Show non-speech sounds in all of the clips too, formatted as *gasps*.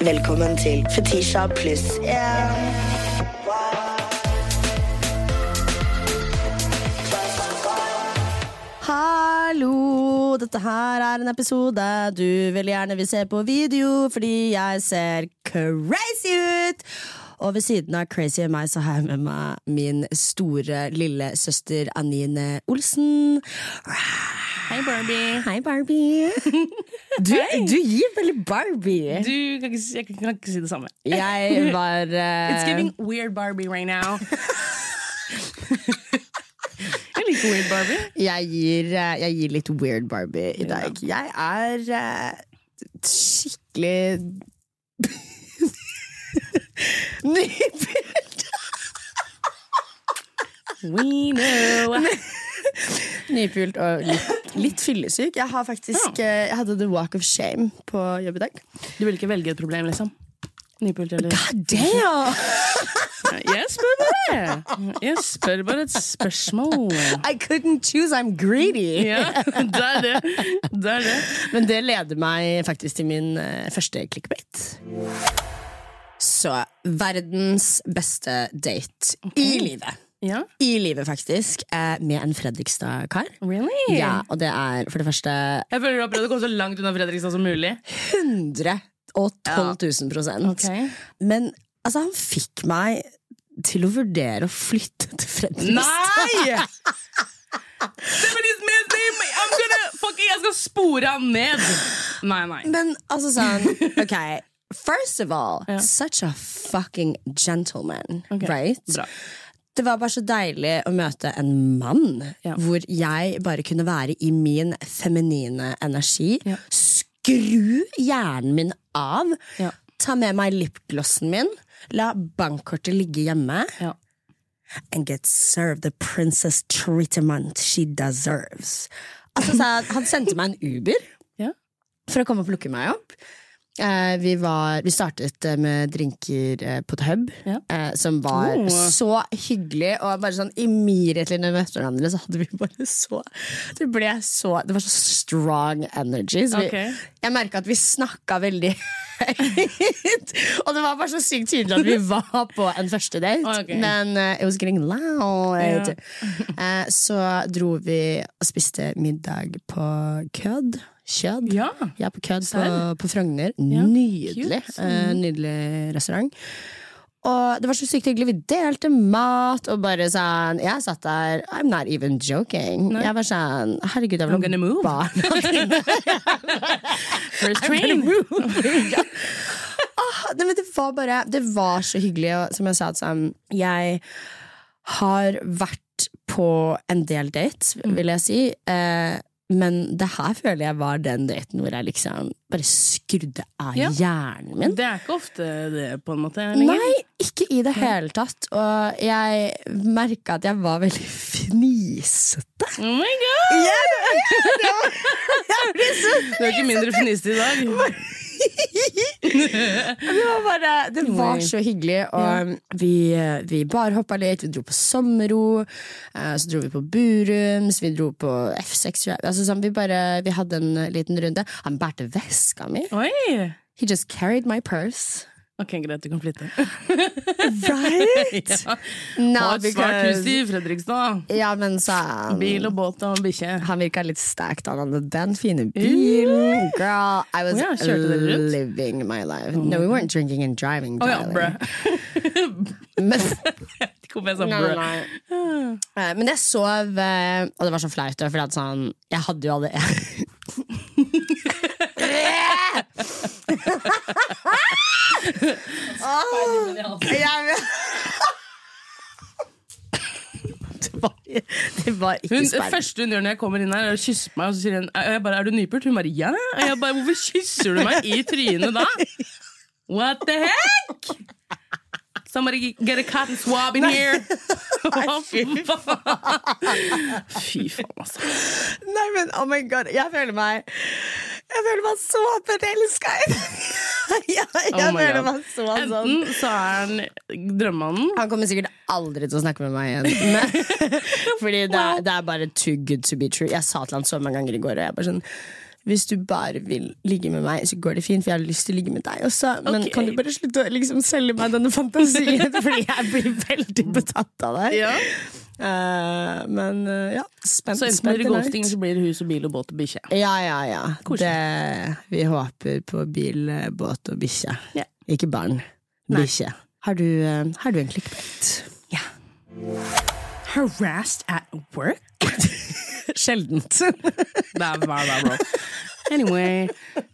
Velkommen til Fetisha pluss yeah. Hallo! Dette her er en episode du vil gjerne vil se på video fordi jeg ser crazy ut! Og ved siden av crazy og meg så har jeg med meg min store lille søster Anine Olsen. Hei, Barbie. Hei, Barbie. Du, du gir veldig Barbie. Du kan ikke, jeg kan ikke si det samme. Jeg var uh... *laughs* It's giving weird Barbie right now. *laughs* jeg liker weird Barbie. jeg, gir, eh, jeg gir litt weird Barbie i dag. Jeg er uh, skikkelig *laughs* Nypult! We know. *laughs* Nypult og litt, litt fyllesyk. Jeg har faktisk eh, Jeg hadde the walk of shame på jobb i dag. Du vil ikke velge et problem, liksom? Nypult eller God damn! *laughs* Jeg spør bare. Jeg spør bare et spørsmål. I couldn't choose, I'm greedy! Ja, det er det. Det er det. Men det leder meg faktisk til min eh, første clickbait. Så verdens beste date i livet. Ja, I livet, faktisk. eh, Med en Fredrikstad-kar. really? Ja, og det er for det første Jeg føler du har prøvd å komme så langt unna Fredrikstad som mulig. 112 000 prosent. Okay. Men altså, han fikk meg til å vurdere å flytte til Fredrikstad. Nei! I'm gonna fucking, Jeg skal spore han ned! Nei, nei. Men altså sånn *laughs* Ok, first of all, Ja. such a fucking gentleman, okay. right? Bra. Det var bare så deilig å møte en mann Ja. hvor jeg bare kunne være i min feminine energi. Ja. Skru hjernen min av. Ja. Ta med meg lipglossen min. La bankkortet ligge hjemme. And get served the princess treatment she deserves. Altså, så han sendte meg en Uber for å komme og plukke meg opp. Eh, vi, var, vi startet eh, med drinker eh, på The Hub, Ja. som var Oh. så hyggelig. Og bare sånn immediately når vi møtte hverandre, så hadde vi bare så Det ble så Det var så strong energy. Så vi, okay. jeg merka at vi snakka veldig høyt. og det var bare så sykt tydelig at vi var på en første date. Okay. Men uh, it was getting loud. Eh, så dro vi og spiste middag på Kødd. Kjød. Ja. Ja, på Kødd på, på Frogner. Nydelig. eh, nydelig restaurant. Og det var så sykt hyggelig. Vi delte mat og bare sånn Jeg satt der I'm not even joking. Jeg var sånn Herregud, jeg vil move. barn. *laughs* First train. Ja. Ah, nei, det var bare Det var så hyggelig, og som jeg sa, sånn, jeg har vært på en del dates, Mm. vil jeg si. Eh, men det her føler jeg var den daten hvor jeg liksom bare skrudde av Ja. hjernen min. Det er ikke ofte det, på en måte. lenger. Nei, ikke i det hele tatt. Og jeg merka at jeg var veldig fnisete. Oh my god! *laughs* Du er ikke mindre fnisete i dag. Det var bare Det var så hyggelig. Og vi, vi barhoppa litt, vi dro på sommerro. eh, Så dro vi på Burums, vi dro på F6. Altså, sånn, vi, bare, vi hadde en liten runde. Han bærte veska mi. Oi! He just carried my purse. Ok, greit, du kan flytte. Right? *laughs* Ja. Og et svært hus i Fredrikstad. Ja, men så han, Bil og båt og bikkje. Han virka litt stacked. Han hadde den fine bilen. Girl, I was oh, ja, living my life. No, we weren't drinking and driving. Å ja. *laughs* Men, *laughs* jeg nei, nei. Eh, men jeg sov, eh, og det var så flaut, for sånn Jeg hadde jo aldri Jeg- Det var, det var ikke Hun, sperm. første hun gjør når jeg kommer inn her, er å kysse meg. Og så sier hun og jeg bare, er du nypult? Hun bare ja. Og jeg bare, hvorfor kysser du meg i trynet da? *laughs* What the heck? Somebody get a cotton swab in here. *laughs* *laughs* Nei, fy faen? Fy faen, altså. Nei, men oh my god, jeg føler meg Jeg føler meg så forelska *laughs* i Jeg, jeg Oh føler meg så sånn Enten så er han drømmemannen Han kommer sikkert aldri til å snakke med meg igjen. Men, fordi det er, det er bare too good to be true. Jeg sa til han så mange ganger i går, og jeg bare sånn hvis du bare vil ligge med meg, så går det fint, for jeg har lyst til å ligge med deg også. Men okay. kan du bare slutte å liksom selge meg denne fantasien, *laughs* fordi jeg blir veldig betatt av deg. Eh, men uh, ja, spent, Så enten blir det ghosting, så blir det hus og bil og båt og bikkje. Ja, ja, ja. Det, vi håper på bil, eh, båt og bikkje. Ja. Ikke barn. Bikkje. Har, du, eh, har du en clickbait? Harassed at work? *laughs* *laughs* Sjeldent. Det hver dag, bro. Anyway,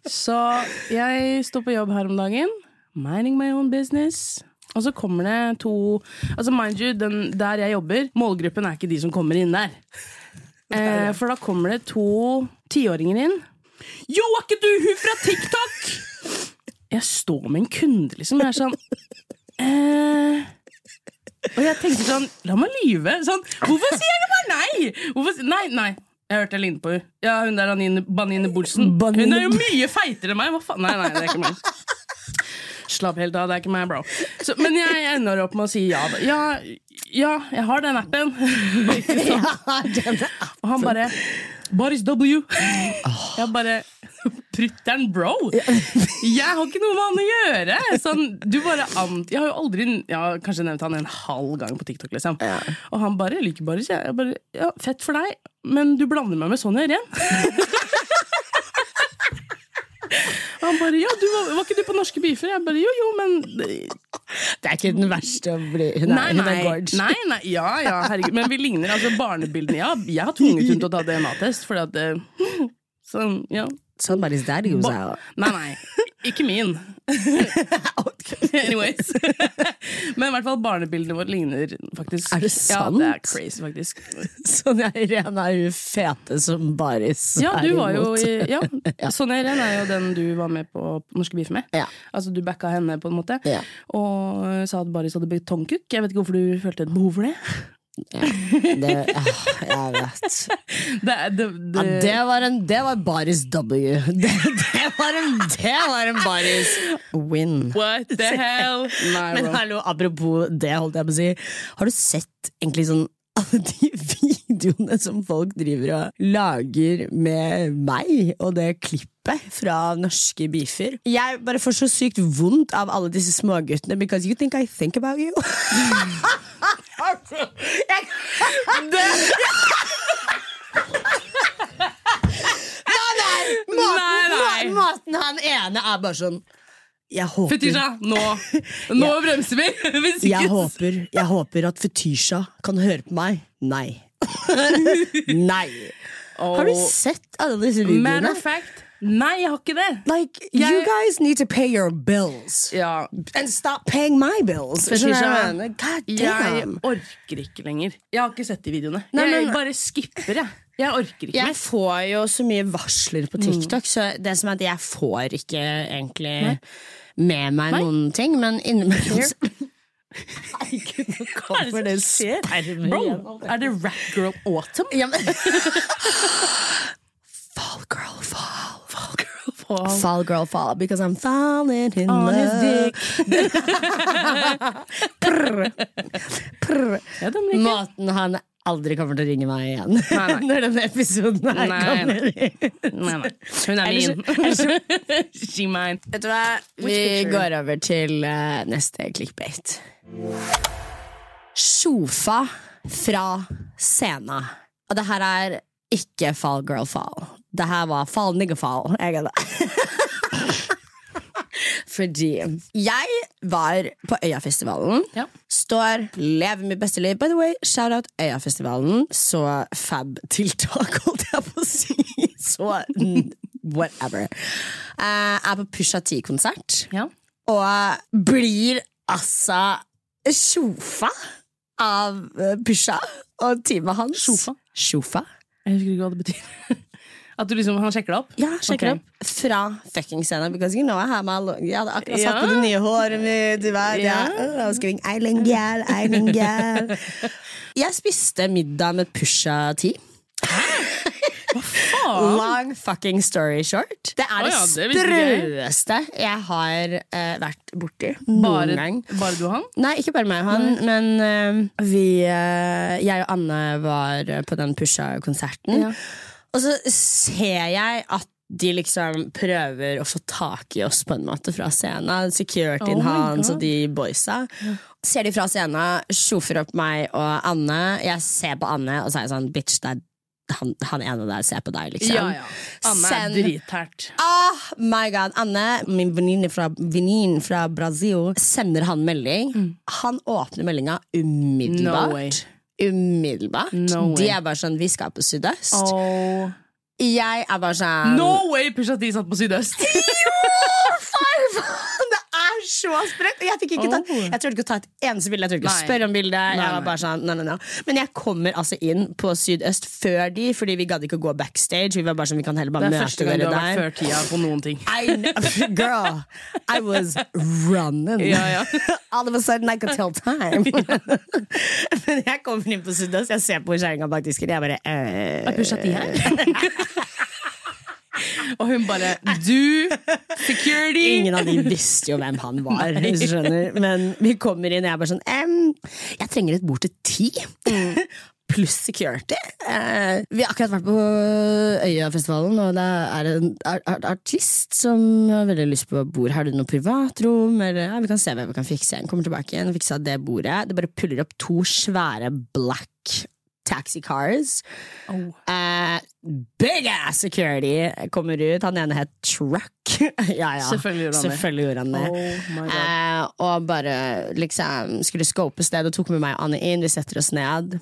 så jeg står på jobb her om dagen. Mining my own business. Og så kommer det to Altså Mind you, den, der jeg jobber, målgruppen er ikke de som kommer inn der. *laughs* Eh, for da kommer det to tiåringer inn. Yo, er ikke du hun fra TikTok?! Jeg står med en kunde, liksom. Jeg er sånn eh, Og jeg tenkte sånn La meg lyve. Sånn, hvorfor sier jeg bare nei? Hvorfor, nei, nei. Jeg hørte jeg lignet på henne. Ja, hun der Anine, Banine Bolsen. Banine Hun er jo mye feitere enn meg! Hva faen? Nei, nei, det er ikke meg. Slapp helt av, det er ikke meg, bro. Så, men jeg ender opp med å si ja. Ja, ja jeg har den appen. *laughs* Og han bare Boris W. Jeg bare Prytteren, bro! *laughs* Jeg har ikke noe med han å gjøre! Sånn, du bare ant, Jeg har jo aldri Jeg har kanskje nevnt han en halv gang på TikTok. liksom Og han bare liker Boris. Jeg, bare, ja, Fett for deg, men du blander meg med Sonja Irén. Og han bare ja, du var, var ikke du på Norske Beefer? Jeg bare jo, jo, men Det er ikke den verste å bli Hun er, nei, gorge. nei, nei, ja, ja, herregud. Men vi ligner, altså barnebildene Ja, jeg har tvunget hun til å ta DNA-test, fordi at eh, Sånn, ja. Somebody's daddy was Ba- out. Nei, nei. Ikke min. *laughs* Anyways. *laughs* Men i hvert fall barnebildene våre ligner faktisk. Er det sant? Ja, det er crazy, faktisk. *laughs* Sonja Irene er jo fete som baris. Ja, du var jo i, ja. Sonja Irene er jo den du var med på Norske Beef med. Ja. Altså Du backa henne, på en måte. Ja. Og sa at Baris hadde betongkukk. Jeg vet ikke hvorfor du følte et behov for det. Ja. Det, jeg vet. *laughs* Det, det, det, Ja, det, var en Det var baris W. *laughs* Det, det, var en, det var en baris win. What the *laughs* hell? Nei, Men hallo, apropos det, holdt jeg på å si. Har du sett egentlig sånn alle de videoene som folk driver og lager med meg og det klippet fra norske beefer? Jeg bare får så sykt vondt av alle disse småguttene because you think I think about you. Jeg- Nei, nei, Maten, Nei, nei. maten han ene er bare sånn Jeg håper Fetisha, nå, nå bremser vi! *laughs* Jeg håper, jeg håper at Fetisha kan høre på meg. Nei. *laughs* Nei. Har du sett alle disse videoene? Matter of fact, nei, jeg har ikke det. Like, you guys need to pay your bills. Ja, And stop paying my bills. Fetisha, du hva jeg? Jeg orker ikke lenger. Jeg har ikke sett de videoene. Nei, jeg men- bare skipper, jeg. Jeg orker ikke Jeg får jo så mye varsler på TikTok, så det som er at jeg får ikke egentlig med meg Nei. noen ting, men innimellom så- Herregud, nå *laughs* kommer det spermer Bro, igjen. er det Rap Girl Autumn? Ja, men... *laughs* Fall girl. Fall Girl Fall. Girl fall because I'm falling in On love. dick. *laughs* Prr. Prr. Ja. Måten han aldri kommer til å ringe meg igjen Nei, nei. *laughs* når denne episoden her Nei, kommer. Nei, nei. Hun er min. *laughs* She mine. Vet du hva? Vi går over til uh, neste clickbait. Sjofa fra scena. Og det her er ikke Fall Girl Fall. Det her var Fall. Jeg det. *laughs* Fordi jeg var på Øyafestivalen. Ja. Står, lever mitt beste liv. By the way, shout-out Øyafestivalen. Så fab-tiltak, *laughs* holdt jeg på å si. Så whatever. Eh, er på Pusha T-konsert, Ja. og blir altså sjofa av eh, Pusha og teamet hans. Sjofa. Jeg husker ikke hva det betyr. *laughs* At du liksom, han sjekker det opp? Ja, sjekker okay. opp fra fucking scenen. Because you know I have my long, Jeg hadde akkurat satt på det nye håret mitt. Yeah. Ja. I was going, Island gal, island gal. *laughs* Jeg spiste middag med Pusha T. Faen. *laughs* Long fucking story short. Det er oh, ja, det jeg. strøeste jeg har uh, vært borti Bare, gang. bare du og han? Nei, ikke bare meg og han, men uh, vi uh, Jeg og Anne var på den Pusha-konserten. Ja. Og så ser jeg at de liksom prøver å få tak i oss på en måte fra scenen. Securityen Oh hans og de boysa. Ser de fra scenen, sjofer opp meg og Anne. Jeg ser på Anne og så er sånn Bitch, det er han, han ene der ser på deg, liksom. Ja, ja. Anne er Send- drithært. Oh my god, Anne, min venninne fra, venninne fra Brasil, sender han melding. Han åpner meldinga umiddelbart. No. Umiddelbart. No. De er bare sånn Vi skal på Sydøst. Oh. Jeg er bare sånn No way Pusha T satt på Sydøst! *laughs* jo! faen, Det er så sprøtt! Jeg, fikk ikke tatt, jeg turte ikke å ta et eneste bilde. Jeg turte ikke å spørre om bildet. Jeg var bare sånn, nei, nei, nei. Men jeg kommer altså inn på Sydøst før de, fordi vi gadd ikke å gå backstage. Vi var bare sånn, vi kan heller Det bare er møte første gang du dere har vært der. før tida på noen ting. *laughs* I *laughs* girl, I was running. Ja, ja. *laughs* All of a sudden I could tell time. Men jeg kommer inn på Sydøst, jeg ser på kjerringa bak disken, jeg bare eh, Er Pusha T her? Og hun bare Du! Security! Ingen av de visste jo hvem han var, *laughs* hvis du skjønner. Men vi kommer inn, og jeg er bare sånn ehm, Jeg trenger et bord til ti. *laughs* Pluss security. Eh, vi har akkurat vært på Øyafestivalen, og det er en ar ar artist som har veldig lyst på bord. Har du noe privatrom? Eller, ja, vi kan se hva vi kan fikse. Han kommer tilbake igjen og fiksa det bordet. Det bare puller opp to svære black taxi cars. Oh. Eh, big ass security kommer ut. Han ene het Truck. *laughs* ja, ja. Selvfølgelig. Selvfølgelig gjorde han det. Oh Eh, og bare liksom skulle scope stedet og tok med meg Anne inn. Vi setter oss ned.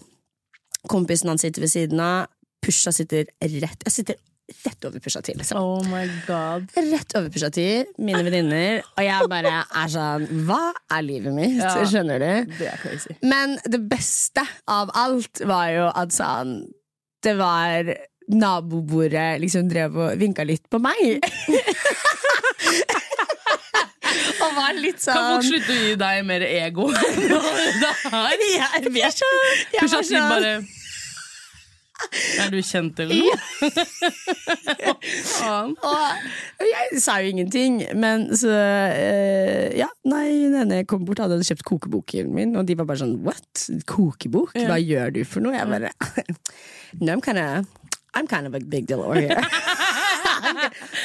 Kompisen han sitter ved siden av. Pusha sitter rett Jeg sitter rett over Pusha til. Liksom. Oh my god. Rett over Pusha til, mine venninner. Og jeg bare er sånn Hva er livet mitt? Ja. Skjønner du? Det er crazy. Men det beste av alt var jo at sånn Det var nabobordet liksom drev og vinka litt på meg. *laughs* og var litt sånn Kan folk sånn slutte å gi deg mer ego? *laughs* det her? Jeg jeg, jeg, Jeg jeg, jeg, jeg, jeg, bare Er du kjent, eller noe? Og jeg sa jo ingenting, men så eh, Ja, nei, den ene kom bort hadde kjøpt kokeboken min, og de var bare sånn What? Kokebok? Hva gjør du for noe? Jeg bare *laughs* No, I'm kind of I'm kind of a big deal over here. *laughs*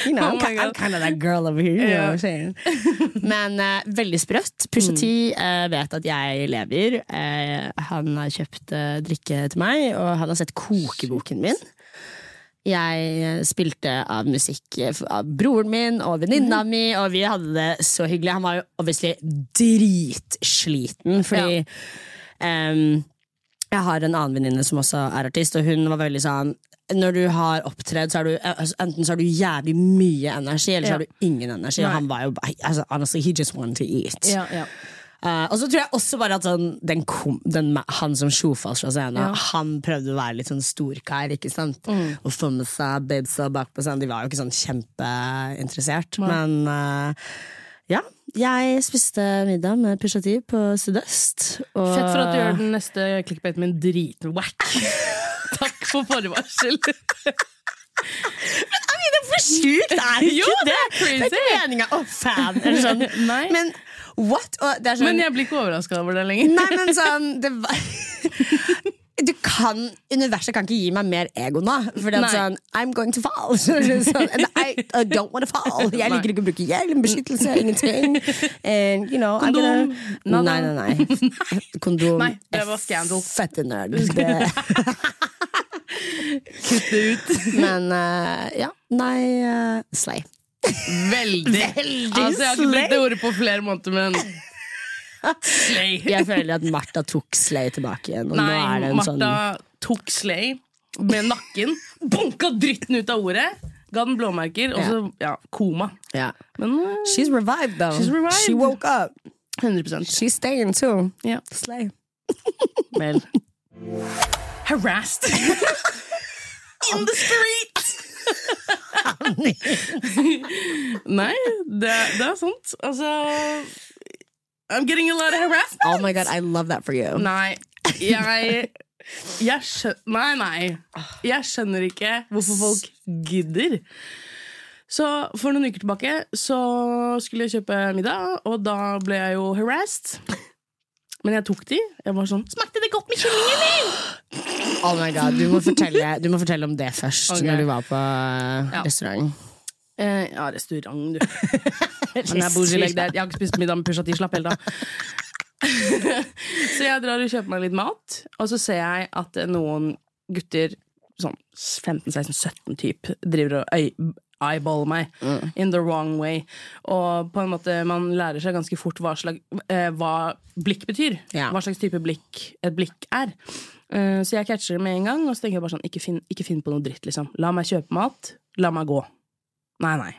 you know, Oh I'm, kind of that girl over here. You know what I'm saying? *laughs* Men uh, veldig sprøtt. Pusha Mm. T uh, vet at jeg lever. Uh, han har kjøpt drikke til meg, og han har sett kokeboken min. Jeg spilte av musikk av broren min og venninna mm. mi, og vi hadde det så hyggelig. Han var jo obviously dritsliten, fordi em, jeg har en annen venninne som også er artist, og hun var veldig sånn når du har opptredd, så er du altså, enten så har du jævlig mye energi, eller så Ja. har du ingen energi. Nei. han var jo altså, Honestly, he just wanted to eat. Ja, ja. Uh, og så tror jeg også bare at sånn, den kom, den, han som sjofas fra scenen, Ja. han prøvde å være litt sånn storkar, ikke sant? Mm. Og få med seg babesa bak på scenen. De var jo ikke sånn kjempeinteressert. Men uh, ja, jeg spiste middag med Pusha T på Sydøst. Og Fett for at du gjør den neste clickbaiten min dritwack. *laughs* Takk *laughs* Men forvarsel. Hvor sjukt er det Jo, ikke det det? Det er ikke meninga å fan eller sånn. *laughs* Men what? Sånn, Men jeg blir ikke overraska over det lenger. Nei, men sånn det var, *laughs* Du kan, Universet kan ikke gi meg mer ego nå. For det er sånn I'm going to fall. Sånn, and I, I don't want to fall. Jeg liker ikke å bruke hjelm, beskyttelse, ingenting. And, you know, Kondom? Gonna, nei, nei, nei. Kondom Nei, det var scandal. Fette nerd. Kutt det ut. *laughs* men uh, ja, nei uh, Slay. Veldig. *laughs* Veldig altså, jeg har ikke brukt det ordet på flere måneder, men Slay. *laughs* Jeg føler at Martha tok Slay tilbake igjen. Nei, det en Martha sånn tok Slay med nakken, bunka dritten ut av ordet, ga den blåmerker, og så ja, koma. Yeah. Men uh, She's revived, though. She's revived. She woke up. 100 She's staying too. Yeah. Slay. Vel. Harassed. *laughs* In the street! *laughs* Nei, det, det er sant. Altså I'm getting a lot of harassment. Oh my god, I love that for you. Nei, jeg jeg skjønner, nei, nei. Jeg skjønner ikke hvorfor folk gidder. Så For noen uker tilbake så skulle jeg kjøpe middag, og da ble jeg jo harassed. Men jeg tok de. Jeg var sånn Smakte det godt med kyllingen min?! *gasps* Oh my god, Du må fortelle, du må fortelle om det først, okay. når du var på Ja. restaurant. Eh, ja, restaurant, du. *laughs* Men jeg, jeg har ikke spist middag med Pusha T. Slapp helt av. *laughs* så jeg drar og kjøper meg litt mat, og så ser jeg at noen gutter, sånn 15-16-17 typ, driver og øy eyeballer meg in the wrong way. Og på en måte, man lærer seg ganske fort hva, slag, eh, hva blikk betyr. Ja. Hva slags type blikk et blikk er. Uh, så jeg catcher det med en gang, og så tenker jeg bare sånn, ikke finn, ikke finn på noe dritt, liksom. La meg kjøpe mat, la meg gå. Nei, nei.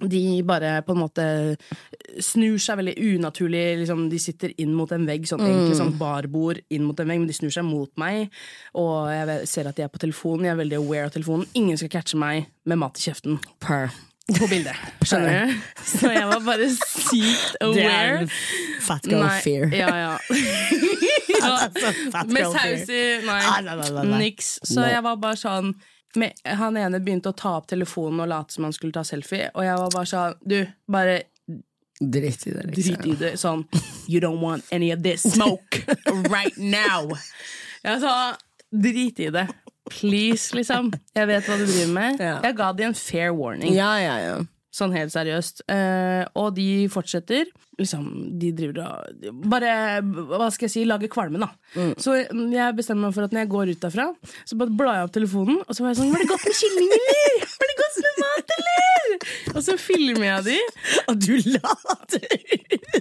De bare på en måte snur seg veldig unaturlig. Liksom, de sitter inn mot en vegg, sånn, egentlig sånn barbord inn mot en vegg, men de snur seg mot meg. Og jeg ser at de er på telefonen. Jeg er veldig aware av telefonen. Ingen skal catche meg med mat i kjeften Per. på bildet. *laughs* Skjønner du? Så jeg var bare sykt Det er aware. fat girl Nei, fear. Ja, ja. *laughs* ja. Med saus i Nei. Ah. Niks. Så jeg var bare sånn Han ene begynte å ta opp telefonen og late som han skulle ta selfie, og jeg var bare sånn Du, bare Drit i det, liksom. drit i det. Sånn You don't want any of this smoke right now. *laughs* Jeg sa drit i det. Please, liksom. Jeg vet hva du driver med. Ja. Jeg ga de en fair warning. Ja, ja, ja. Sånn helt seriøst. Eh, og de fortsetter. Liksom, de driver og Bare, hva skal jeg si, lager kvalme, da. Så jeg bestemmer meg for at når jeg går ut derfra, så bare blar jeg opp telefonen, og så var jeg sånn Var det godt med kylling, eller? Var det godt med mat, eller? Og så filmer jeg de. *laughs* Og du later!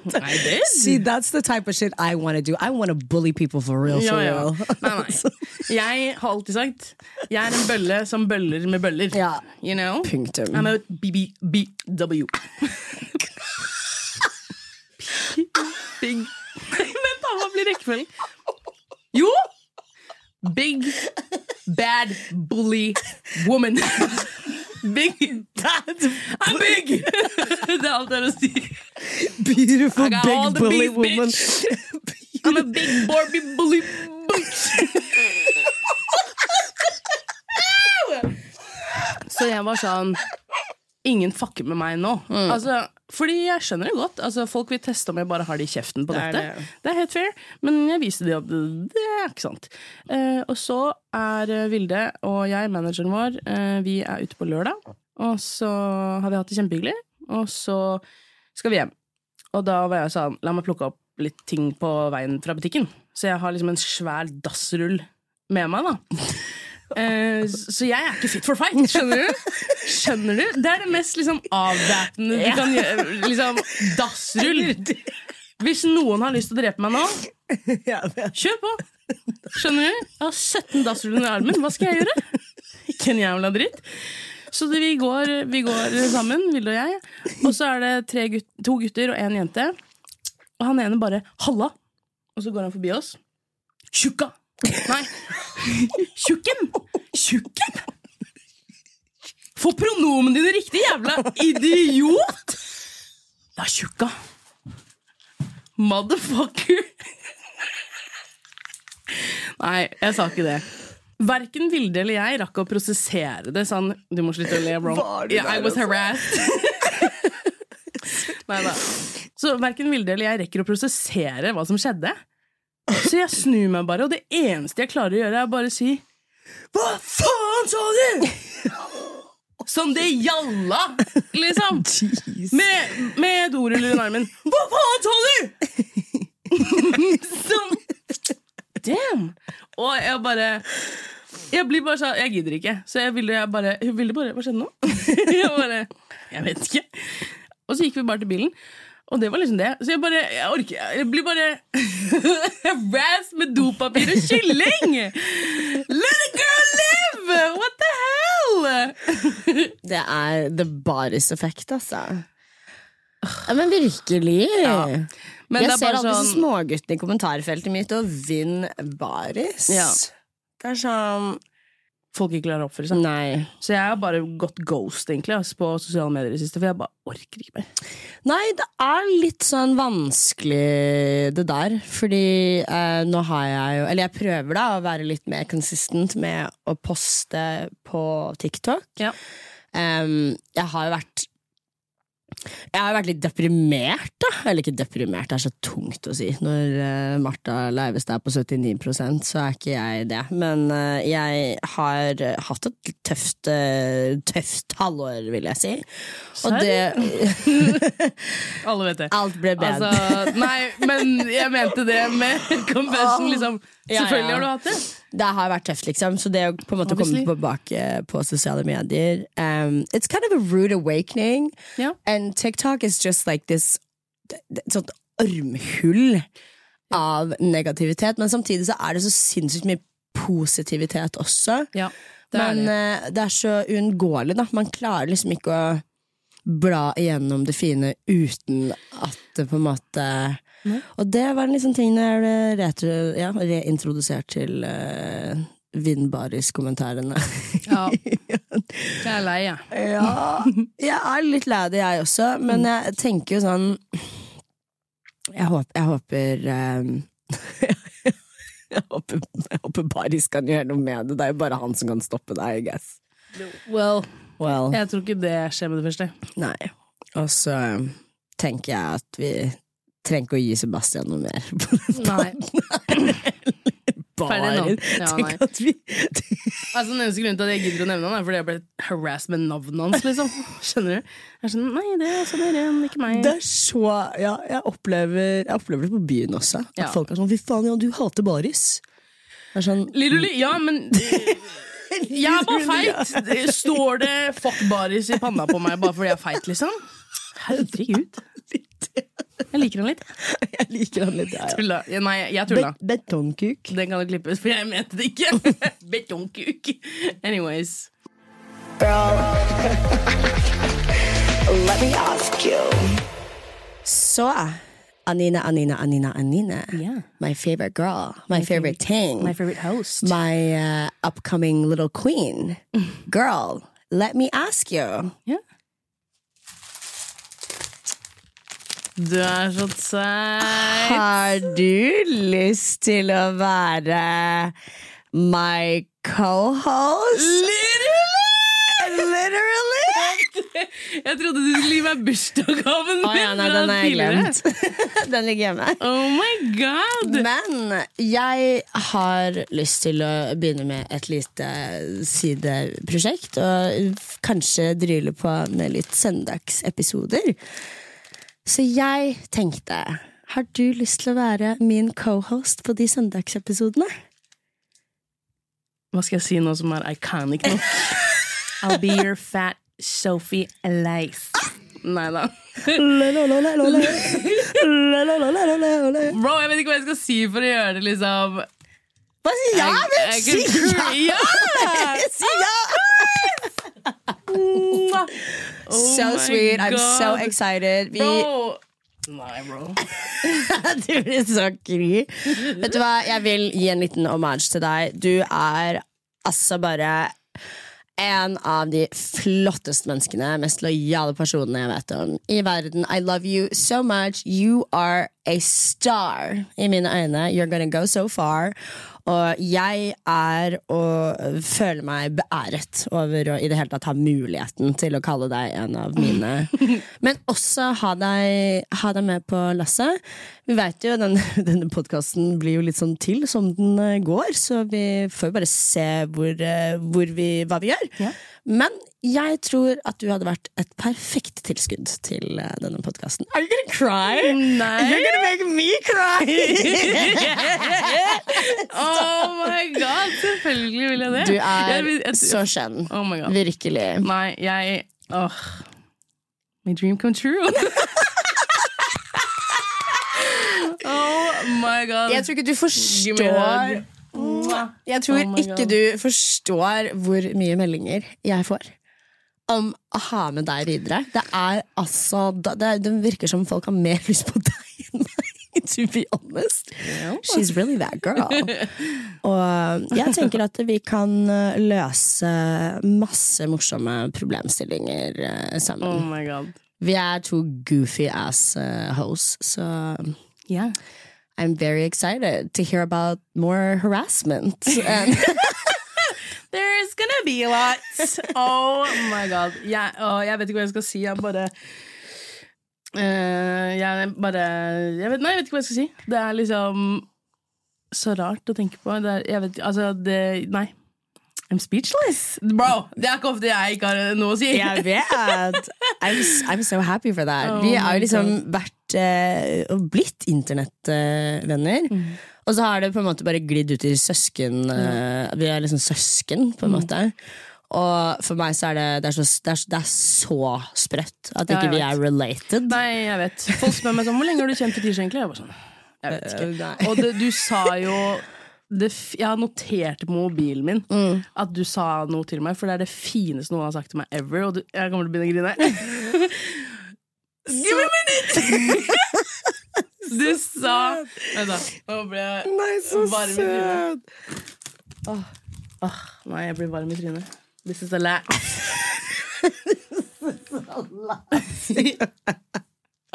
Nei, det See, that's the type of shit I want to do. I want to bully people for real, ja, for ja. real. Nei, nei. *laughs* Jeg har alltid sagt jeg er en bølle som bøller med bøller. Ja. You know? Punktum. I'm a BBBW. Big Vent, da, hva blir rekkefølgen? Jo! Big bad bully woman. Big I'm big! *laughs* Det er alt jeg har å si. Beautiful big bully beef, woman. I'm a big Barbie bully bitch. *laughs* *laughs* Så jeg var sånn Ingen fucker med meg nå. Mm. Altså, fordi jeg skjønner det godt. Altså, folk vil teste om jeg bare har det i kjeften på Det er det. Det er helt fair, men jeg viste dem at det er ikke sant. Eh, og så er eh, Vilde og jeg, manageren vår, eh, vi er ute på lørdag. Og så har vi hatt det kjempehyggelig, og så skal vi hjem. Og da var jeg sånn, la meg plukke opp litt ting på veien fra butikken. Så jeg har liksom en svær dassrull med meg, da. Eh, så jeg er ikke fit for fight, skjønner du? Skjønner du? Det er det mest liksom avvæpnende du kan gjøre. Liksom, dassrull. Hvis noen har lyst til å drepe meg nå, kjør på! Skjønner du? Jeg har 17 dassruller under armen. Hva skal jeg gjøre? Ikke en jævla dritt. Så det, vi, går, vi går sammen, Vilde og jeg. Og så er det tre gut to gutter og en jente. Og han ene bare 'halla', og så går han forbi oss. Tjukka! Nei. Tjukken! Tjukken! Få pronomen dine riktig, jævla idiot! Er tjukka. Motherfucker. Nei, jeg sa ikke det. Verken Vilde eller jeg rakk å prosessere det sånn Du må slutte å le, bro. Yeah, I was harassed. *laughs* Nei da. Så verken Vilde eller jeg rekker å prosessere hva som skjedde. Så jeg snur meg bare, og det eneste jeg klarer å gjøre, er bare å si Hva faen sa du?! Som det gjalla, liksom. Med, med ord under armen. Hva faen sa du?! *laughs* Sånn. Damn! Og jeg bare Jeg blir bare sånn Jeg gidder ikke. Så jeg ville jeg bare jeg ville bare Hva skjedde nå? *laughs* Jeg bare Jeg vet ikke. Og så gikk vi bare til bilen. Og det var liksom det. Så jeg bare Jeg orker Jeg blir bare *laughs* Razz med dopapir og kylling! Let a girl live! What the hell? *laughs* Det er the baris effekt, altså. Ja, men virkelig. Men jeg er ser alle sånn småguttene i kommentarfeltet mitt og vinn baris. Ja. Det er sånn Folk ikke klarer å oppføre seg. Nei. Så jeg har bare gått ghost egentlig altså, på sosiale medier i det siste, for jeg bare orker ikke mer. Nei, det er litt sånn vanskelig det der. Fordi eh, nå har jeg jo Eller jeg prøver da å være litt mer consistent med å poste på TikTok. Ja. Um, jeg har jo vært Jeg har vært litt deprimert, da. Eller ikke deprimert, det er så tungt å si. Når uh, Martha Leivestad er på 79% så er ikke jeg det. Men uh, jeg har uh, hatt et tøft, tøft halvår, vil jeg si. Og det Alle vet det. Alt ble bedre. Altså, nei, men jeg mente det med confession, liksom. Selvfølgelig har du hatt det. Det har vært tøft, liksom. Så det å på en måte Obviously. komme tilbake på sosiale medier um, It's kind of a rude awakening. Ja. And TikTok is just like this et sånt armhull av negativitet. Men samtidig så er det så sinnssykt mye positivitet også. Ja, det Men det. eh, det er så uunngåelig, da. Man klarer liksom ikke å bla igjennom det fine uten at det på en måte Og det var en liksom ting jeg ble retro, ja, reintrodusert til uh, Vindbaris-kommentarene. *laughs* Ja. Jeg er lei, jeg. ja, jeg er litt lei det, jeg også, men jeg tenker jo sånn Jeg håper, jeg håper ehm, *laughs* jeg håper, jeg håper Baris kan gjøre noe med det. Det er jo bare han som kan stoppe deg, I guess. Well, Well, jeg tror ikke det skjer med det første. nei. Og så um, tenker jeg at vi trenger ikke å gi Sebastian noe mer. Nei. *laughs* Bare Ja, tenk at vi Altså, Den eneste grunnen til at jeg gidder å nevne han, er fordi jeg ble harassed med navnet hans. liksom *laughs* Skjønner du? Jeg er sånn, Nei, det er altså dere, ikke meg. Det er så Ja, jeg opplever, jeg opplever det på byen også. At Ja. folk er sånn 'fy faen, ja, du hater baris'. Sånn Literally, ja, men *laughs* Jeg er bare feit! Står det 'fuck baris' i panna på meg bare fordi jeg er feit, liksom? Herregud. Jeg liker han litt. *laughs* Jeg liker han litt, ja. ja. Tulla. Ja, Nei, jeg tulla. Bet betongkuk. Den kan jo klippes, for jeg mente det ikke. *laughs* Betongkuk. Anyways. Girl, let me ask you. Så Anina, Anina, Anina, Anina. Yeah. My favorite girl. My, favorite thing. My favorite host. my uh, upcoming little queen. *laughs* Girl, let me ask you. Ja. Du er så teit. Har du lyst til å være my co-host? Literally? Jeg trodde du skulle gi meg bursdagsgaven Å ja, nei, den har jeg glemt. *laughs* den ligger hjemme. Oh my god! Men jeg har lyst til å begynne med et lite sideprosjekt. Og kanskje dryle på med litt søndagsepisoder. Så jeg tenkte Har du lyst til å være min cohost på de søndagsepisodene? Hva skal jeg si nå som er iconic nok? *laughs* I'll be your fat Sophie Elice. Nei da. Bro, jeg vet ikke hva jeg skal si for å gjøre det liksom Hva si ja, Men si ja! *laughs* Ja! *laughs* Si ja! Oh So sweet. God. I'm so excited. Vi Bro! Nei, bro. *laughs* Du blir så kry. Vet du hva, jeg vil gi en liten homage til deg. Du er altså bare en av de flotteste menneskene, mest lojale personene jeg vet om i verden. I love you so much. You are a star i mine øyne. You're gonna go so far. Og jeg er og føler meg beæret over å i det hele tatt ha muligheten til å kalle deg en av mine. *laughs* Men også ha deg, ha deg med på lasset. Vi vet jo, den, *laughs* Denne podkasten blir jo litt sånn til som den eh, går, så vi får jo bare se hvor, eh, hvor vi, hva vi gjør. Ja. Men jeg tror at du hadde vært et perfekt tilskudd til eh, denne podkasten. Are you gonna cry? Nei. You're gonna make me cry! *laughs* Oh my god, selvfølgelig vil jeg det. Du er jeg, jeg- så skjønn. Oh my god. Virkelig. Nei, jeg Åh. My dream come true. *laughs* oh my god. Jeg tror ikke du forstår. Jeg tror Oh ikke du forstår hvor mye meldinger jeg får om å ha med deg videre. Det er altså Det, det, virker som folk har mer *laughs* lyst på deg enn meg. To be honest. She's really that girl. Og jeg tenker at vi kan eh, løse masse morsomme problemstillinger sammen. Oh sammen. my god. Vi er to goofy ass hoes, så Yeah. I'm very excited to hear about more harassment. *laughs* And There's gonna be a lot. Oh my god. Jeg, åh, jeg vet ikke hva jeg skal si. Jeg bare uh, jeg bare jeg vet, Nei, jeg vet ikke hva jeg skal si. Det er liksom så rart å tenke på. Er, jeg vet Altså, det Nei. I'm speechless. Bro, det er ikke ofte jeg ikke har noe å si. Jeg vet! I'm, I'm so happy for that. Oh Vi har liksom vært og blitt internettvenner. Og så har det på en måte bare glidd ut i søsken eh, Vi er liksom søsken, på en måte. Og for meg så er det Det er så, det er, det er så sprøtt at ikke ja, vi er related. Nei, jeg vet. Folk spør meg sånn Hvor lenge har du kjent Fetisha egentlig? Jeg bare sånn Jeg vet ikke. Uh. Og det, du sa jo det, Jeg har notert på mobilen min Mm. at du sa noe til meg, for det er det fineste noen har sagt til meg ever. Og du, jeg kommer til å begynne å grine. *laughs* Give me a minute! *laughs* Du sa Vent, da. Nå ble jeg Nei, så varm i trynet. Åh, nei, jeg blir varm i trynet. This is a lie. *laughs*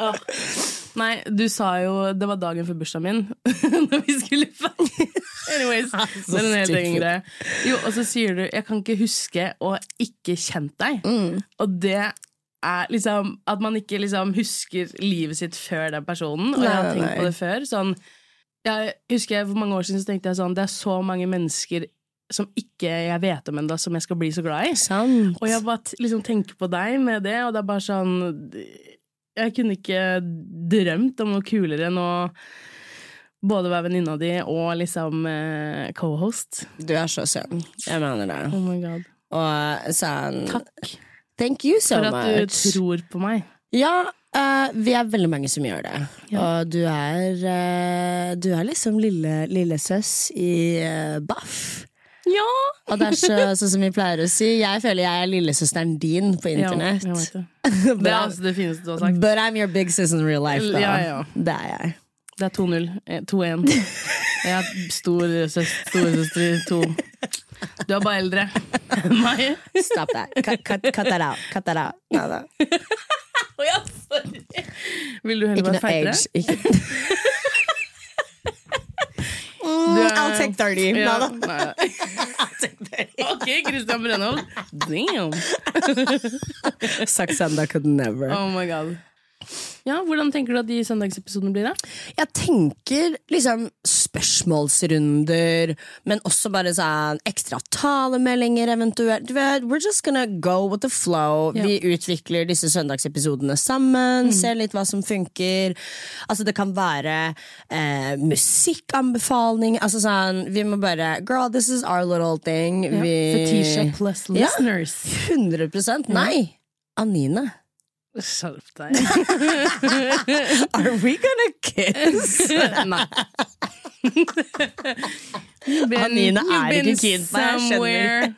Åh. Nei, du sa jo Det var dagen før bursdagen min. *laughs* Når vi skulle feire Anyways, det er en helt egen greie. Jo, og så sier du 'jeg kan ikke huske å ikke kjent deg'. Og det er liksom At man ikke liksom husker livet sitt før den personen. Og jeg har tenkt på det før. Sånn, jeg husker For mange år siden så tenkte jeg sånn Det er så mange mennesker som ikke jeg vet om ennå, som jeg skal bli så glad i. Sant. Og jeg bare liksom tenker på deg med det, og det er bare sånn Jeg kunne ikke drømt om noe kulere enn å både være venninna di og liksom eh, co-host. Du er så søt. Jeg mener det. Oh my god. Og sånn Takk Thank you so for at du much. tror på meg. Ja, uh, vi er veldig mange som gjør det. Ja. Og du er uh, Du er liksom lille, lillesøs i uh, baff. Ja! Og det er så, sånn som vi pleier å si, jeg føler jeg er lillesøsteren din på internett. Ja, det. *laughs* Det er altså det fineste du har sagt. but I'm your big sis in real life, da. Ja, ja. Det er jeg. Det er 2-0. Eh, 2-1. Jeg er storesøster, i 2. *laughs* Du er bare eldre meg. Stop that. Cut, cut, cut that out. Cut that out. Ja, da. Å ja, sorry. Vil du heller Ikke være noe feitere? age. Ikke. noe Du er- I'll take 30. Ja, da. nei. *laughs* I'll take 30. Ok, Christian Brennhold. Damn. Saksanda could never. Oh my god. Ja, Hvordan tenker du at de søndagsepisodene blir? da? Jeg tenker liksom spørsmålsrunder, men også bare sånn ekstra talemeldinger eventuelt. Du vet, We're just gonna go with the flow. Ja. Vi utvikler disse søndagsepisodene sammen, ser litt hva som funker. Altså Det kan være eh, musikkanbefaling. Altså sånn, Vi må bare Girl, this is our little thing. Ja. Vi, Fetisha plus listeners. Ja. listeners. 100 Nei! Anine. Skjerp deg. *laughs* Are we gonna kiss? *laughs* Nei. You've Anine er been ikke keen på det, jeg skjønner. somewhere.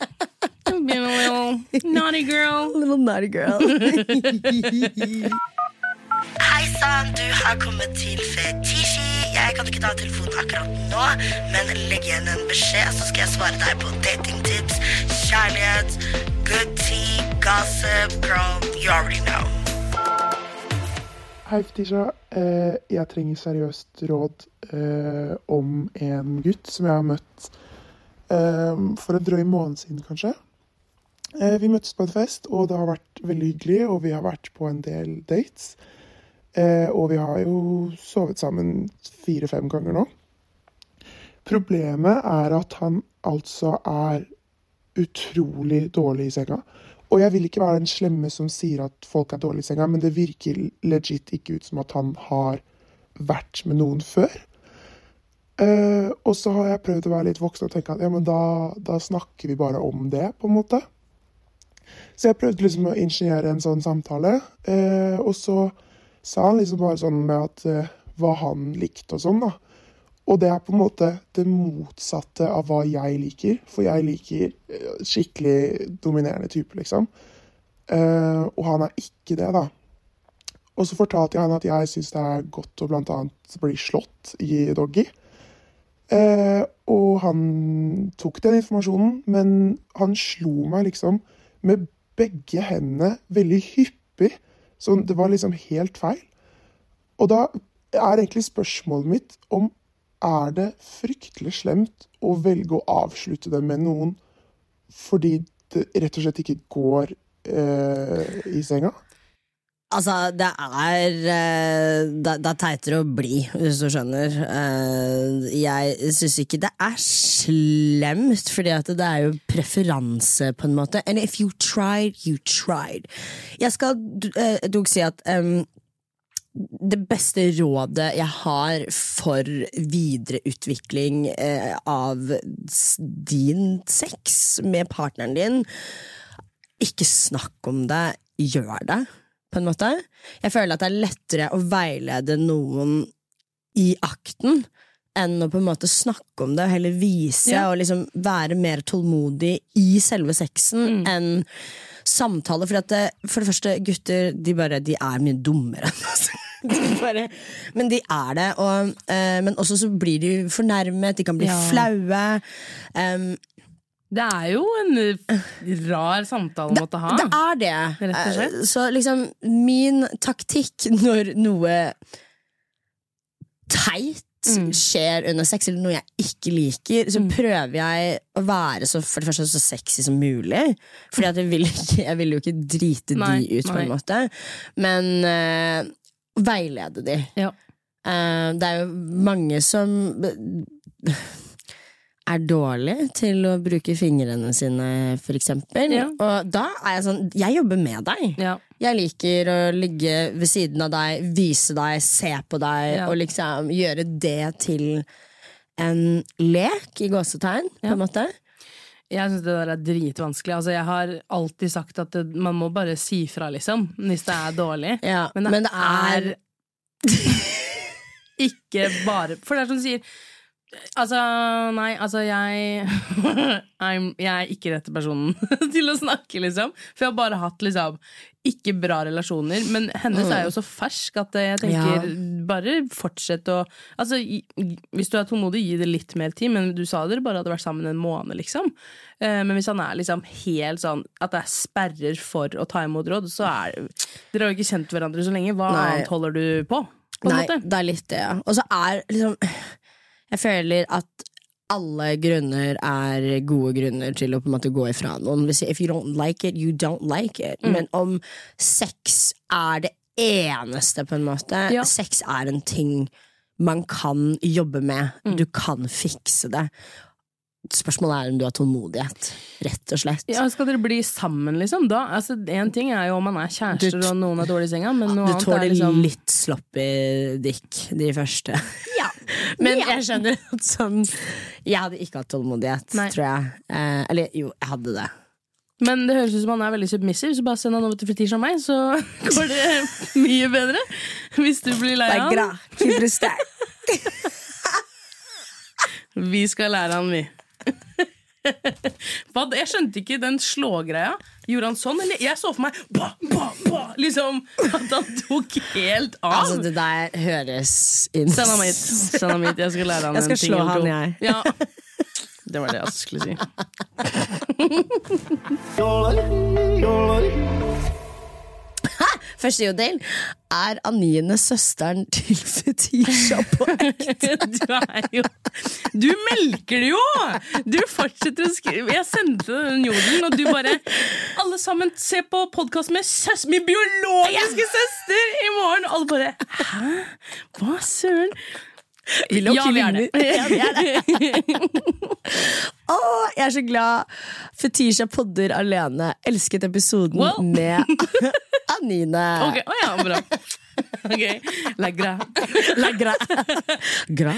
You've been a little naughty girl. *laughs* A Little naughty girl. *laughs* Hei sann, du har kommet til Fetisji. Jeg kan ikke ta telefonen akkurat nå, men legg igjen en beskjed, så skal jeg svare deg på datingtips, kjærlighet, good tea, gossip, girl, you already know. Hei, Fetisha. Eh, jeg trenger seriøst råd eh, om en gutt som jeg har møtt eh, for en drøy måned siden, kanskje. Eh, vi møttes på en fest, og det har vært veldig hyggelig, og vi har vært på en del dates. Eh, og vi har jo sovet sammen fire-fem ganger nå. Problemet er at han altså er utrolig dårlig i senga. Og jeg vil ikke være den slemme som sier at folk er dårlige i senga, men det virker legit ikke ut som at han har vært med noen før. Uh, og så har jeg prøvd å være litt voksen og tenke at ja, men da, da snakker vi bare om det, på en måte. Så jeg prøvde liksom å ingeniere en sånn samtale, Uh, og så sa han liksom bare sånn med at uh, hva han likte og sånn, da. Og det er på en måte det motsatte av hva jeg liker. For jeg liker eh, skikkelig dominerende type, liksom. Uh, og han er ikke det, da. Og så fortalte jeg han at jeg syns det er godt å annet bli slått i doggy. Uh, og han tok den informasjonen, men han slo meg liksom med begge hendene veldig hyppig. Så det var liksom helt feil. Og da er egentlig spørsmålet mitt om er det fryktelig slemt å velge å avslutte det med noen fordi det rett og slett ikke går eh, i senga? Altså, det er eh, Det, det er teitere å bli, hvis du skjønner. Eh, Jeg syns ikke det er slemt, fordi det er jo preferanse, på en måte. And if you tried, you tried. Jeg skal uh, dog si at em, det beste rådet jeg har for videreutvikling eh, av din sex med partneren din, ikke snakk om det, gjør det, på en måte. Jeg føler at det er lettere å veilede noen i akten enn å på en måte snakke om det og heller vise Ja. og liksom være mer tålmodig i selve sexen enn samtale. For, at det, for det første, gutter de, bare, de er mye dummere enn oss. *laughs* Bare, men de er det. Og, eh, men også så blir de fornærmet, de kan bli Ja. flaue. Um, Det er jo en rar samtale å måtte ha. Det er det. Rett og slett. Eh, Så liksom, min taktikk når noe teit Mm. skjer under sex, eller noe jeg ikke liker, så prøver jeg å være så, for det første så sexy som mulig. Fordi at jeg vil, ikke, jeg vil jo ikke drite Nei, de ut, på nei. en måte. Men eh, veilede de. Ja. Uh, det er jo mange som er dårlig til å bruke fingrene sine, for eksempel. Ja. Og da er jeg sånn Jeg jobber med deg. Ja. Jeg liker å ligge ved siden av deg, vise deg, se på deg, Ja. og liksom gjøre det til en lek, i gåsetegn, på en måte. Jeg syns det der er dritvanskelig. Altså, jeg har alltid sagt at det, man må bare si fra, liksom, hvis det er dårlig. *laughs* Ja, Men det, er, *laughs* ikke bare For det er som du sier Altså, nei, altså jeg *laughs* Jeg er ikke rette personen til å snakke, liksom. For jeg har bare hatt liksom ikke bra relasjoner. Men hennes er jo så fersk at jeg tenker bare fortsett å Altså, hvis du er tålmodig, gi det litt mer tid. Men du sa dere bare hadde vært sammen en måned, liksom. Eh, Men hvis han er liksom helt sånn at det er sperrer for å ta imot råd, så er Dere har jo ikke kjent hverandre så lenge. Hva Nei. annet holder du på? på Nei, det er litt det, ja. Og så er liksom Jeg føler at alle grunner er gode grunner til å på en måte gå ifra noen. If you don't like it, you don't like it. Mm. Men om sex er det eneste, på en måte Ja. Sex er en ting man kan jobbe med. Mm. Du kan fikse det. Spørsmålet er om du har tålmodighet, rett og slett. Ja, Skal dere bli sammen, liksom? Da, altså, en ting er jo om man er kjærester Du- og noen er dårlig i senga, men noe annet er liksom litt sloppy dick de første. *laughs* Men jeg skjønner at sånn Jeg hadde ikke hatt tålmodighet, Nei. tror jeg. Eh, eller jo, jeg hadde det. Men det høres ut som han er veldig submissive, så bare send han over til Fetisha og meg, så *laughs* går det mye bedre. Hvis du blir lei av han. *laughs* Vi skal lære han, vi. Hva, jeg skjønte ikke den slågreia. Gjorde han sånn, eller? Jeg så for meg ba, ba, ba, Liksom at han tok helt av. Altså, det der høres inn Send ham hit. Send ham hit. Jeg skal lære han *laughs* Jeg skal en ting slå eller to. han, jeg. Ja. Det var det jeg skulle si. Første jodel er Anine søsteren til *laughs* Fetisha på ekte. *laughs* Du er jo Du melker det jo! Du fortsetter å skrive. Jeg sendte den jodelen, og du bare Alle sammen se på podkast med søs min biologiske søster i morgen! Alle bare Hæ? Hva søren? Dere *laughs* Ja, vi er det. Ja, vi er det. Åh, jeg er så glad Fetisha podder alene. Elsket episoden Wow. med *laughs* Anine. Ok, oh, ja, bra. Ok, La gra. La gra. gra.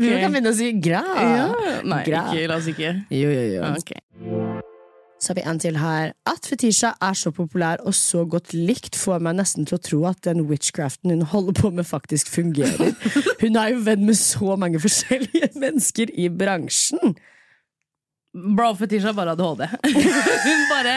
Vi kan begynne å si gra. Ja. Nei, Gra. ikke, la oss ikke. Jo, jo, jo. Ok. Så har vi en til her. At Fetisha er så populær og så godt likt, får meg nesten til å tro at den witchcraften hun holder på med, faktisk fungerer. *laughs* Hun er jo venn med så mange forskjellige *laughs* mennesker i bransjen. Bro, Fetisha bare hadde HD. *laughs* Hun bare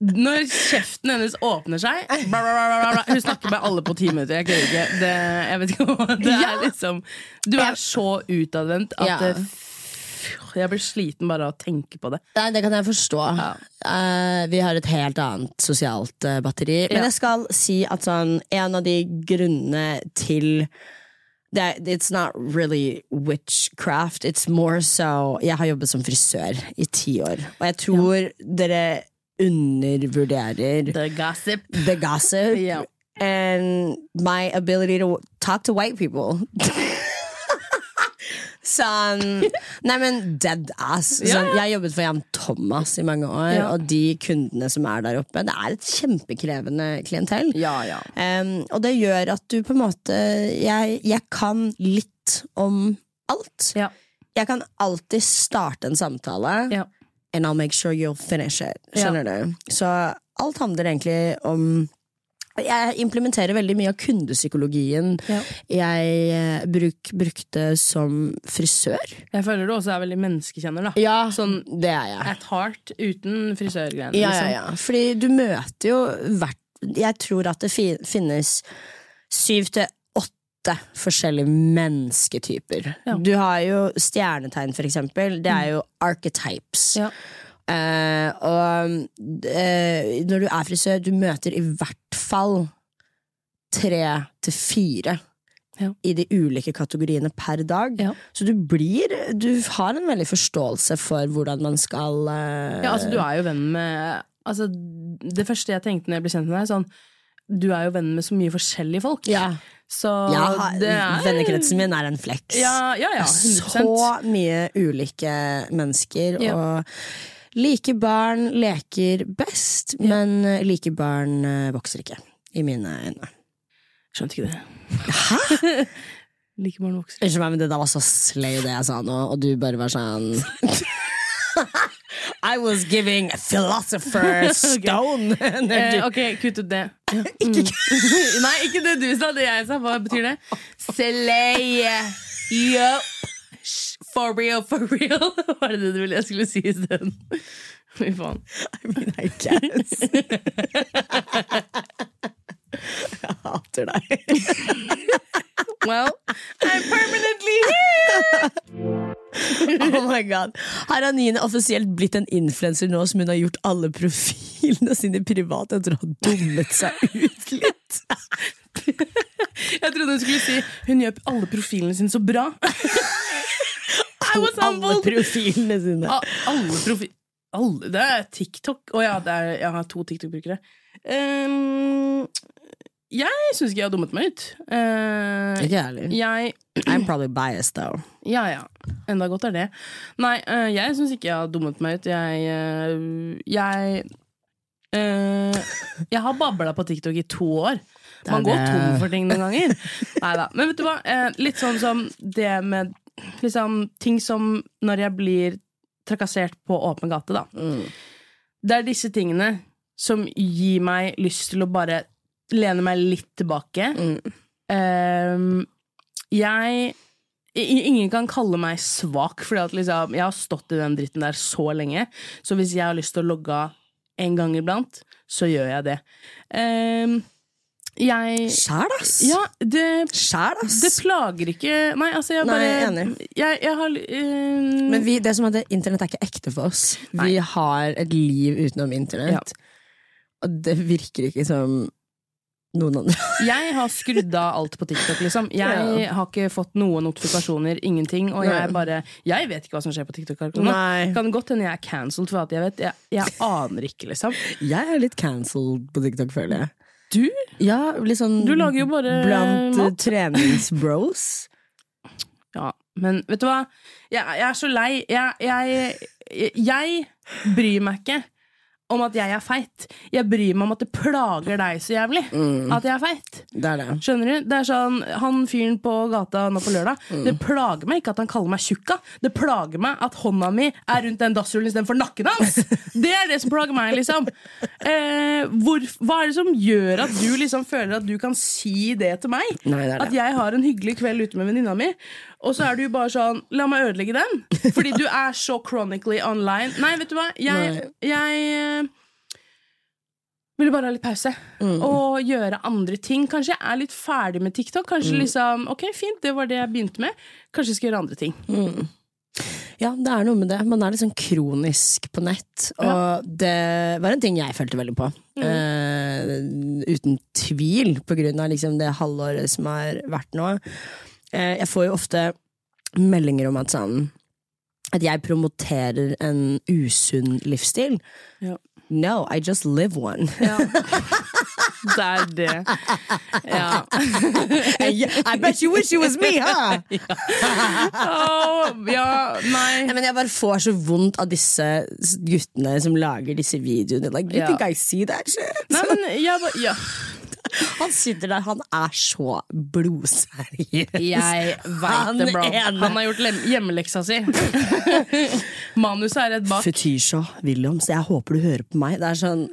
Når kjeften hennes åpner seg bla, bla, bla, bla, bla. Hun snakker med alle på ti minutter. Jeg klarer ikke. Det, jeg vet ikke hva Det er liksom Du er så utadvendt at Ja. det, jeg blir sliten bare av å tenke på det. Nei, det kan jeg forstå. Eh, vi har et helt annet sosialt uh, batteri. Men Ja. jeg skal si at sånn, en av de grunnene til det, It's not really witchcraft. It's more so Jeg har jobbet som frisør i ti år, og jeg tror dere undervurderer The gossip. the gossip *laughs* yeah. and my ability to talk to white people. *laughs* sånn Nei, men dead ass. Sånn, jeg har jobbet for Jan Thomas i mange år, Ja. og de kundene som er der oppe, det er et kjempekrevende klientell. Ja, ja. Um, og det gjør at du på en måte Jeg, jeg kan litt om alt. Ja. Jeg kan alltid starte en samtale, Ja. and I'll make sure you'll finish it. Skjønner du? Så alt handler egentlig om jeg implementerer veldig mye av kundepsykologien Ja. jeg eh, bruk, brukte som frisør. Jeg føler du også er veldig menneskekjenner, da. Ja, Sånn det er jeg. at heart uten frisørgreiene. Ja, ja, liksom. ja. Fordi du møter jo hvert Jeg tror at det finnes syv til åtte forskjellige mennesketyper. Ja. Du har jo stjernetegn, for eksempel. Det er jo archetypes. Ja. Eh, og uh, når du er frisør, du møter i hvert fall tre til fire. Ja. I de ulike kategoriene per dag. Ja. Så du blir Du har en veldig forståelse for hvordan man skal uh, Ja, altså du er jo venn med altså, Det første jeg tenkte når jeg ble kjent med deg, sånn Du er jo venn med så mye forskjellige folk. Ja. Så Ja, det er Vennekretsen min er en fleks. Ja, ja, ja 100 Så mye ulike mennesker, Ja. og like barn leker best, men eh, like barn eh, vokser ikke. I mine øyne. Skjønte ikke det. Hæ? *laughs* like barn vokser. Unnskyld meg, men det der var så slay, det jeg sa nå, og du bare var sånn *laughs* I was giving philosopher *laughs* stone. okay. Eh, ok, kutt ut det. Mm. Nei, ikke det du sa, det jeg sa. Hva betyr det? Slay. Yup. For real, for real. *laughs* Hva er det du ville jeg skulle si isteden? Fy faen. I mean, I guess. *laughs* jeg hater deg. *laughs* Well, I'm permanently here! Oh my god Her Har Nine offisielt blitt en influenser nå som hun har gjort alle profilene sine private etter å ha dummet seg ut litt? Jeg trodde hun skulle si hun gjør alle profilene sine så bra. Alle profilene sine. A- Alle profil... Alle, det er TikTok. Å ja, det er, jeg har to TikTok-brukere. Um, jeg syns ikke jeg har dummet meg ut. Uh, Ikke heller. jeg I'm probably biased, though. Ja ja, enda godt er det. Nei, uh, jeg syns ikke jeg har dummet meg ut. Jeg uh, Jeg Jeg har babla på TikTok i to år. Man går tom for ting noen ganger. *laughs* Neida. Men vet du hva? Eh, litt sånn som det med liksom, ting som når jeg blir trakassert på åpen gate, da. Mm. Det er disse tingene som gir meg lyst til å bare lene meg litt tilbake. Mm. Ehm, jeg Ingen kan kalle meg svak, for liksom, jeg har stått i den dritten der så lenge. Så hvis jeg har lyst til å logge av en gang iblant, så gjør jeg det. Ehm, jeg Sjæl, ass! Ja, det, Sjæl, ass! det plager ikke Nei, altså, jeg Nei, enig. Jeg, jeg har ehm, Men vi, det som er at internett er ikke ekte for oss. Vi har et liv utenom internett. Og det virker ikke som noen andre. *laughs* Jeg har skrudd av alt på TikTok, liksom. *laughs* Jeg Ja. har ikke fått noen notifikasjoner, ingenting. Og jeg bare Jeg vet ikke hva som skjer på TikTok. Nei. Kan godt hende jeg er cancelled for alt jeg vet. Jeg, jeg aner ikke, liksom. Jeg er litt cancelled på TikTok, føler jeg. Du? Ja, litt sånn Du lager jo bare Blant eh, mat. treningsbros. *laughs* Ja, men vet du hva? Jeg, jeg er så lei. Jeg, jeg, jeg bryr meg ikke om at jeg er feit. Jeg bryr meg om at det plager deg så jævlig at jeg er feit. Det er det. Skjønner du? Det er sånn, Han fyren på gata nå på lørdag Det plager meg ikke at han kaller meg tjukka. Det plager meg at hånda mi er rundt den dassrullen istedenfor nakken hans! *laughs* Det er det som plager meg, liksom. Eh, hvor, hva er det som gjør at du liksom føler at du kan si det til meg? Nei, det er At jeg har en hyggelig kveld ute med venninna mi, og så er du bare sånn La meg ødelegge den! Fordi du er så chronically online. Nei, vet du hva? Jeg, jeg eh, ville bare ha litt pause. Og gjøre andre ting. Kanskje jeg er litt ferdig med TikTok. Kanskje liksom Ok, fint, det var det jeg begynte med. Kanskje jeg skal gjøre andre ting. Ja, det er noe med det. Man er litt sånn kronisk på nett. Og det var en ting jeg følte veldig på. Eh, uten tvil, på grunn av liksom det halvåret som har vært nå. Eh, jeg får jo ofte meldinger om at sånn at jeg promoterer en usunn livsstil. Ja. No, I just live one. *laughs* Det er det. Ja. I bet you wish it was me, huh? *laughs* Åh, ja, nei. Nei, men jeg bare får så vondt av disse guttene som lager disse videoene. Like, you Ja. think I see that shit? Nei, men jeg ja. Han sitter der, han er så blodseriøs. Jeg vet veit det, bro. ene. Han har gjort hjemmeleksa si. *laughs* Manuset er rett bak. Fetisha Williams, jeg håper du hører på meg. Det er sånn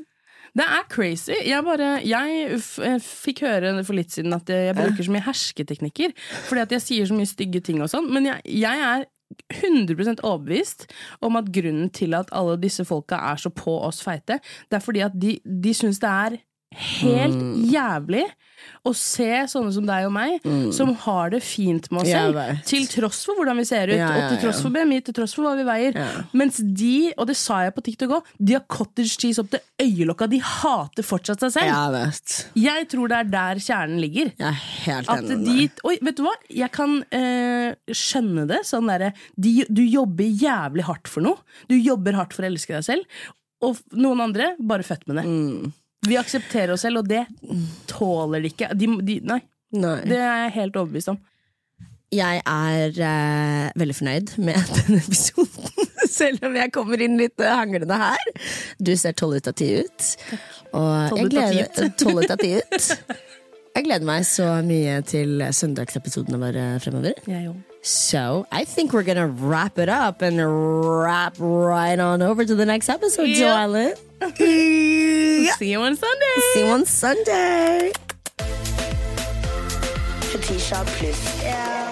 Det er crazy. Jeg, bare, jeg eh, fikk høre for litt siden at jeg bruker så mye hersketeknikker. Fordi at jeg sier så mye stygge ting og sånn. Men jeg, jeg er 100 overbevist om at grunnen til at alle disse folka er så på oss feite, det er fordi at de, de syns det er helt jævlig å se sånne som deg og meg, som har det fint med oss selv, til tross for hvordan vi ser ut, Ja, ja, og til tross ja. for BMI, til tross for hva vi veier. Mens de, og det sa jeg på TikTok òg, de har cottage cheese opp til øyelokka. De hater fortsatt seg selv. Jeg vet. Jeg tror det er der kjernen ligger. Jeg er helt At de, oi, vet du hva? Jeg kan øh, skjønne det. Sånn derre de, Du jobber jævlig hardt for noe. Du jobber hardt for å elske deg selv. Og noen andre bare født med det. Mm. Vi aksepterer oss selv, og det tåler de ikke. De, de, nei, Nei. det er jeg helt overbevist om. Jeg er eh, veldig fornøyd med *laughs* denne episoden, selv om jeg kommer inn litt eh, hanglende her. Du ser tolv ut av ti ut. Og jeg Tolv ut av ti gleder, tolv ut av ti ut. Jeg gleder meg så mye til søndagsepisodene våre fremover. Jeg òg. So I think we're gonna wrap it up and wrap right on over to the next episode, Yeah. darling. *laughs* See you on Sunday! See you on Sunday. Fetisha pluss.